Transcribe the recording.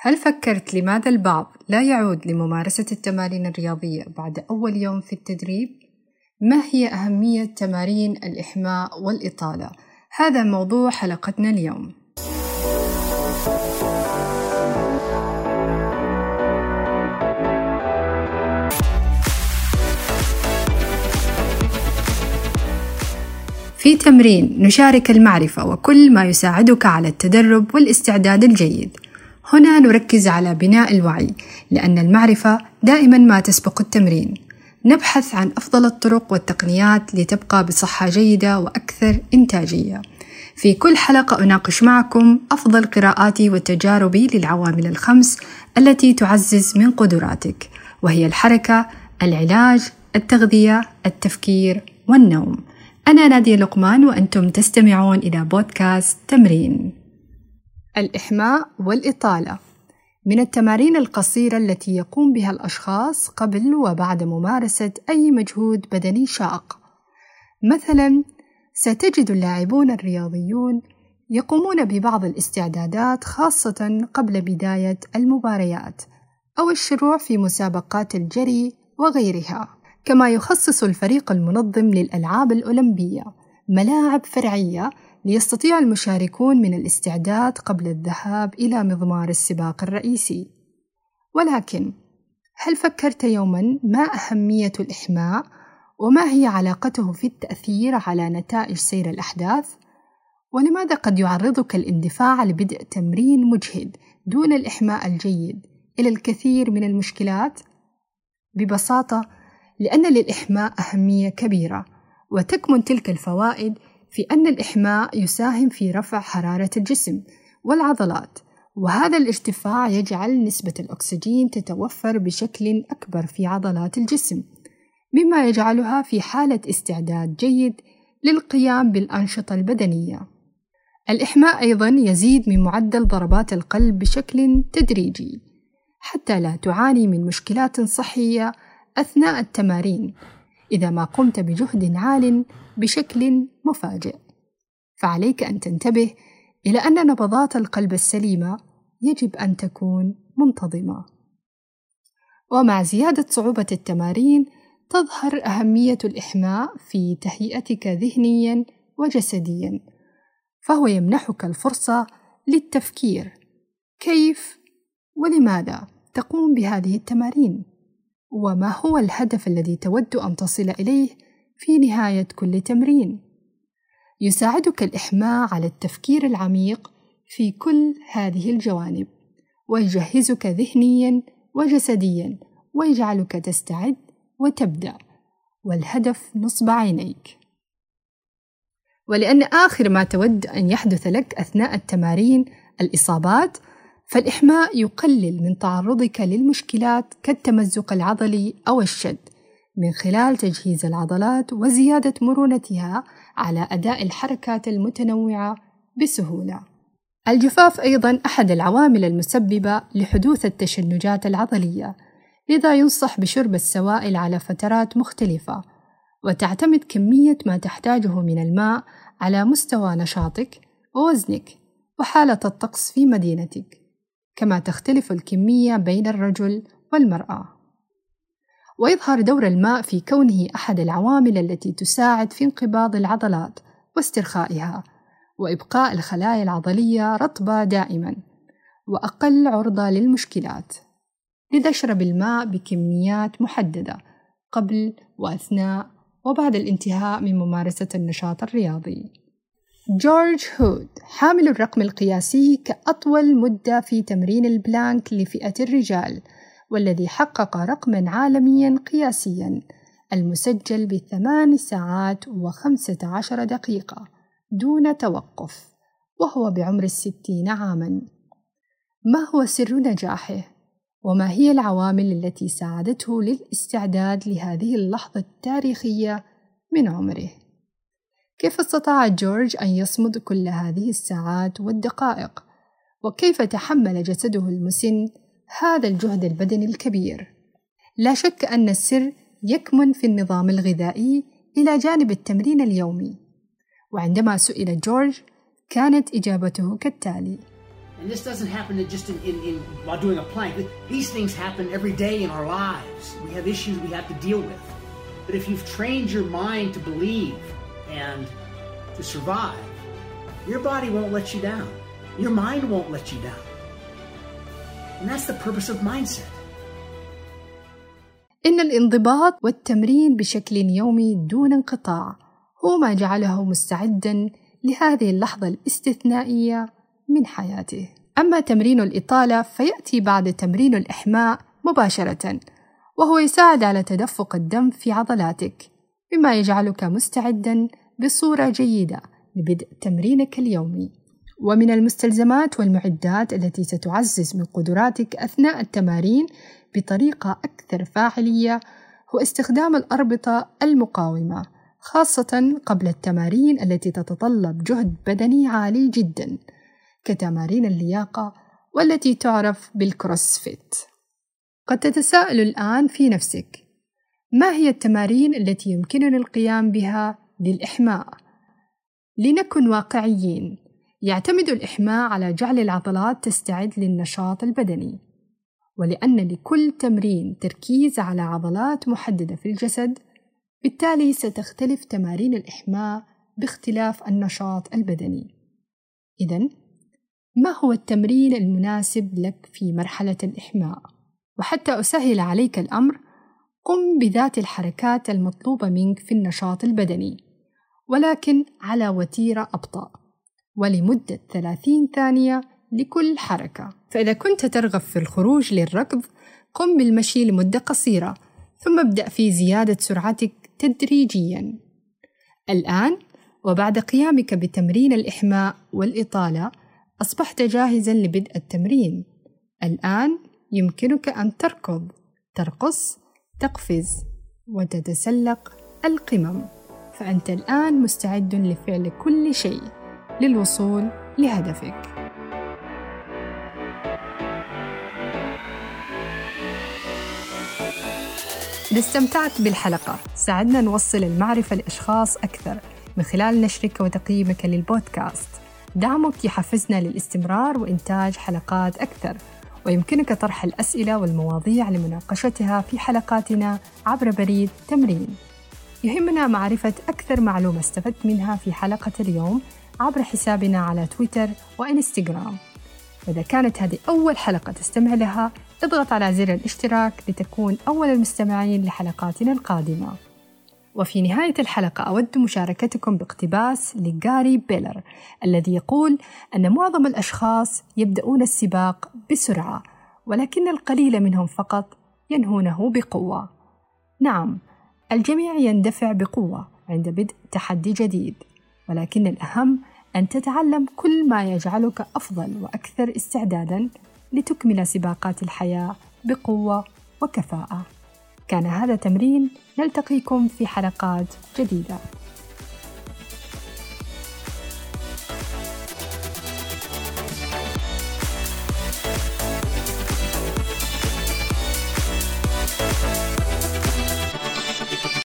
هل فكرت لماذا البعض لا يعود لممارسة التمارين الرياضية بعد أول يوم في التدريب؟ ما هي أهمية تمارين الإحماء والإطالة؟ هذا موضوع حلقتنا اليوم. في تمرين نشارك المعرفة وكل ما يساعدك على التدرب والاستعداد الجيد. هنا نركز على بناء الوعي لأن المعرفة دائما ما تسبق التمرين نبحث عن أفضل الطرق والتقنيات لتبقى بصحة جيدة وأكثر إنتاجية في كل حلقة أناقش معكم أفضل قراءاتي وتجاربي للعوامل الخمس التي تعزز من قدراتك وهي الحركة، العلاج، التغذية، التفكير والنوم. أنا نادية لقمان وأنتم تستمعون إلى بودكاست تمرين. الإحماء والإطالة من التمارين القصيرة التي يقوم بها الأشخاص قبل وبعد ممارسة أي مجهود بدني شاق. مثلاً، ستجد اللاعبون الرياضيون يقومون ببعض الاستعدادات خاصة قبل بداية المباريات أو الشروع في مسابقات الجري وغيرها. كما يخصص الفريق المنظم للألعاب الأولمبية ملاعب فرعية ليستطيع المشاركون من الاستعداد قبل الذهاب إلى مضمار السباق الرئيسي. ولكن هل فكرت يوما ما أهمية الإحماء وما هي علاقته في التأثير على نتائج سير الأحداث؟ ولماذا قد يعرضك الاندفاع لبدء تمرين مجهد دون الإحماء الجيد إلى الكثير من المشكلات؟ ببساطة لأن للإحماء أهمية كبيرة وتكمن تلك الفوائد في أن الإحماء يساهم في رفع حرارة الجسم والعضلات وهذا الارتفاع يجعل نسبة الأكسجين تتوفر بشكل أكبر في عضلات الجسم مما يجعلها في حالة استعداد جيد للقيام بالأنشطة البدنية. الإحماء أيضا يزيد من معدل ضربات القلب بشكل تدريجي حتى لا تعاني من مشكلات صحية أثناء التمارين. إذا ما قمت بجهد عال بشكل مفاجئ. فعليك أن تنتبه إلى أن نبضات القلب السليمة يجب أن تكون منتظمة. ومع زيادة صعوبة التمارين تظهر أهمية الإحماء في تهيئتك ذهنيا وجسديا فهو يمنحك الفرصة للتفكير. كيف ولماذا تقوم بهذه التمارين؟ وما هو الهدف الذي تود أن تصل إليه في نهاية كل تمرين. يساعدك الإحماء على التفكير العميق في كل هذه الجوانب ويجهزك ذهنيا وجسديا ويجعلك تستعد وتبدأ. والهدف نصب عينيك. ولأن آخر ما تود أن يحدث لك أثناء التمارين الإصابات فالإحماء يقلل من تعرضك للمشكلات كالتمزق العضلي أو الشد. من خلال تجهيز العضلات وزيادة مرونتها على أداء الحركات المتنوعة بسهولة. الجفاف أيضًا أحد العوامل المسببة لحدوث التشنجات العضلية، لذا ينصح بشرب السوائل على فترات مختلفة، وتعتمد كمية ما تحتاجه من الماء على مستوى نشاطك ووزنك وحالة الطقس في مدينتك. كما تختلف الكمية بين الرجل والمرأة. ويظهر دور الماء في كونه أحد العوامل التي تساعد في انقباض العضلات واسترخائها، وإبقاء الخلايا العضلية رطبة دائمًا، وأقل عرضة للمشكلات. لذا اشرب الماء بكميات محددة قبل وأثناء وبعد الانتهاء من ممارسة النشاط الرياضي. جورج هود حامل الرقم القياسي كأطول مدة في تمرين البلانك لفئة الرجال والذي حقق رقما عالميا قياسيا المسجل بثمان ساعات وخمسة عشر دقيقة دون توقف وهو بعمر الستين عاما. ما هو سر نجاحه؟ وما هي العوامل التي ساعدته للاستعداد لهذه اللحظة التاريخية من عمره؟ كيف استطاع جورج أن يصمد كل هذه الساعات والدقائق؟ وكيف تحمل جسده المسن؟ هذا الجهد البدني الكبير؟ لا شك أن السر يكمن في النظام الغذائي إلى جانب التمرين اليومي. وعندما سئل جورج كانت إجابته كالتالي: And this doesn't happen just in, in, in, while doing a plank. These things happen every day in our lives. We have issues we have to deal with. But if you've trained your mind to believe and to survive, your body won't let you down. Your mind won't let you down. And that's the purpose of mindset. إن الانضباط والتمرين بشكل يومي دون انقطاع هو ما جعله مستعدا لهذه اللحظة الاستثنائية من حياته. أما تمرين الإطالة فيأتي بعد تمرين الإحماء مباشرة، وهو يساعد على تدفق الدم في عضلاتك، مما يجعلك مستعدا بصورة جيدة لبدء تمرينك اليومي. ومن المستلزمات والمعدات التي ستعزز من قدراتك أثناء التمارين بطريقة أكثر فاعلية هو استخدام الأربطة المقاومة خاصة قبل التمارين التي تتطلب جهد بدني عالي جدا كتمارين اللياقة والتي تعرف بالكروسفيت قد تتساءل الآن في نفسك ما هي التمارين التي يمكننا القيام بها للإحماء؟ لنكن واقعيين يعتمد الإحماء على جعل العضلات تستعد للنشاط البدني ولأن لكل تمرين تركيز على عضلات محددة في الجسد بالتالي ستختلف تمارين الإحماء باختلاف النشاط البدني إذا ما هو التمرين المناسب لك في مرحلة الإحماء؟ وحتى أسهل عليك الأمر قم بذات الحركات المطلوبة منك في النشاط البدني ولكن على وتيرة أبطأ ولمدة 30 ثانية لكل حركة. فإذا كنت ترغب في الخروج للركض قم بالمشي لمدة قصيرة ثم ابدأ في زيادة سرعتك تدريجيا. الآن وبعد قيامك بتمرين الإحماء والإطالة أصبحت جاهزا لبدء التمرين. الآن يمكنك أن تركض ترقص تقفز وتتسلق القمم. فأنت الآن مستعد لفعل كل شيء. للوصول لهدفك. إذا استمتعت بالحلقة. ساعدنا نوصل المعرفة لأشخاص أكثر من خلال نشرك وتقييمك للبودكاست. دعمك يحفزنا للاستمرار وإنتاج حلقات أكثر. ويمكنك طرح الأسئلة والمواضيع لمناقشتها في حلقاتنا عبر بريد تمرين. يهمنا معرفة أكثر معلومة استفدت منها في حلقة اليوم عبر حسابنا على تويتر وإنستغرام. وإذا كانت هذه أول حلقة تستمع لها اضغط على زر الاشتراك لتكون أول المستمعين لحلقاتنا القادمة. وفي نهاية الحلقة أود مشاركتكم باقتباس لجاري بيلر الذي يقول أن معظم الأشخاص يبدأون السباق بسرعة ولكن القليل منهم فقط ينهونه بقوة. نعم الجميع يندفع بقوة عند بدء تحدي جديد. ولكن الأهم أن تتعلم كل ما يجعلك أفضل وأكثر استعدادًا لتكمل سباقات الحياة بقوة وكفاءة. كان هذا تمرين نلتقيكم في حلقات جديدة.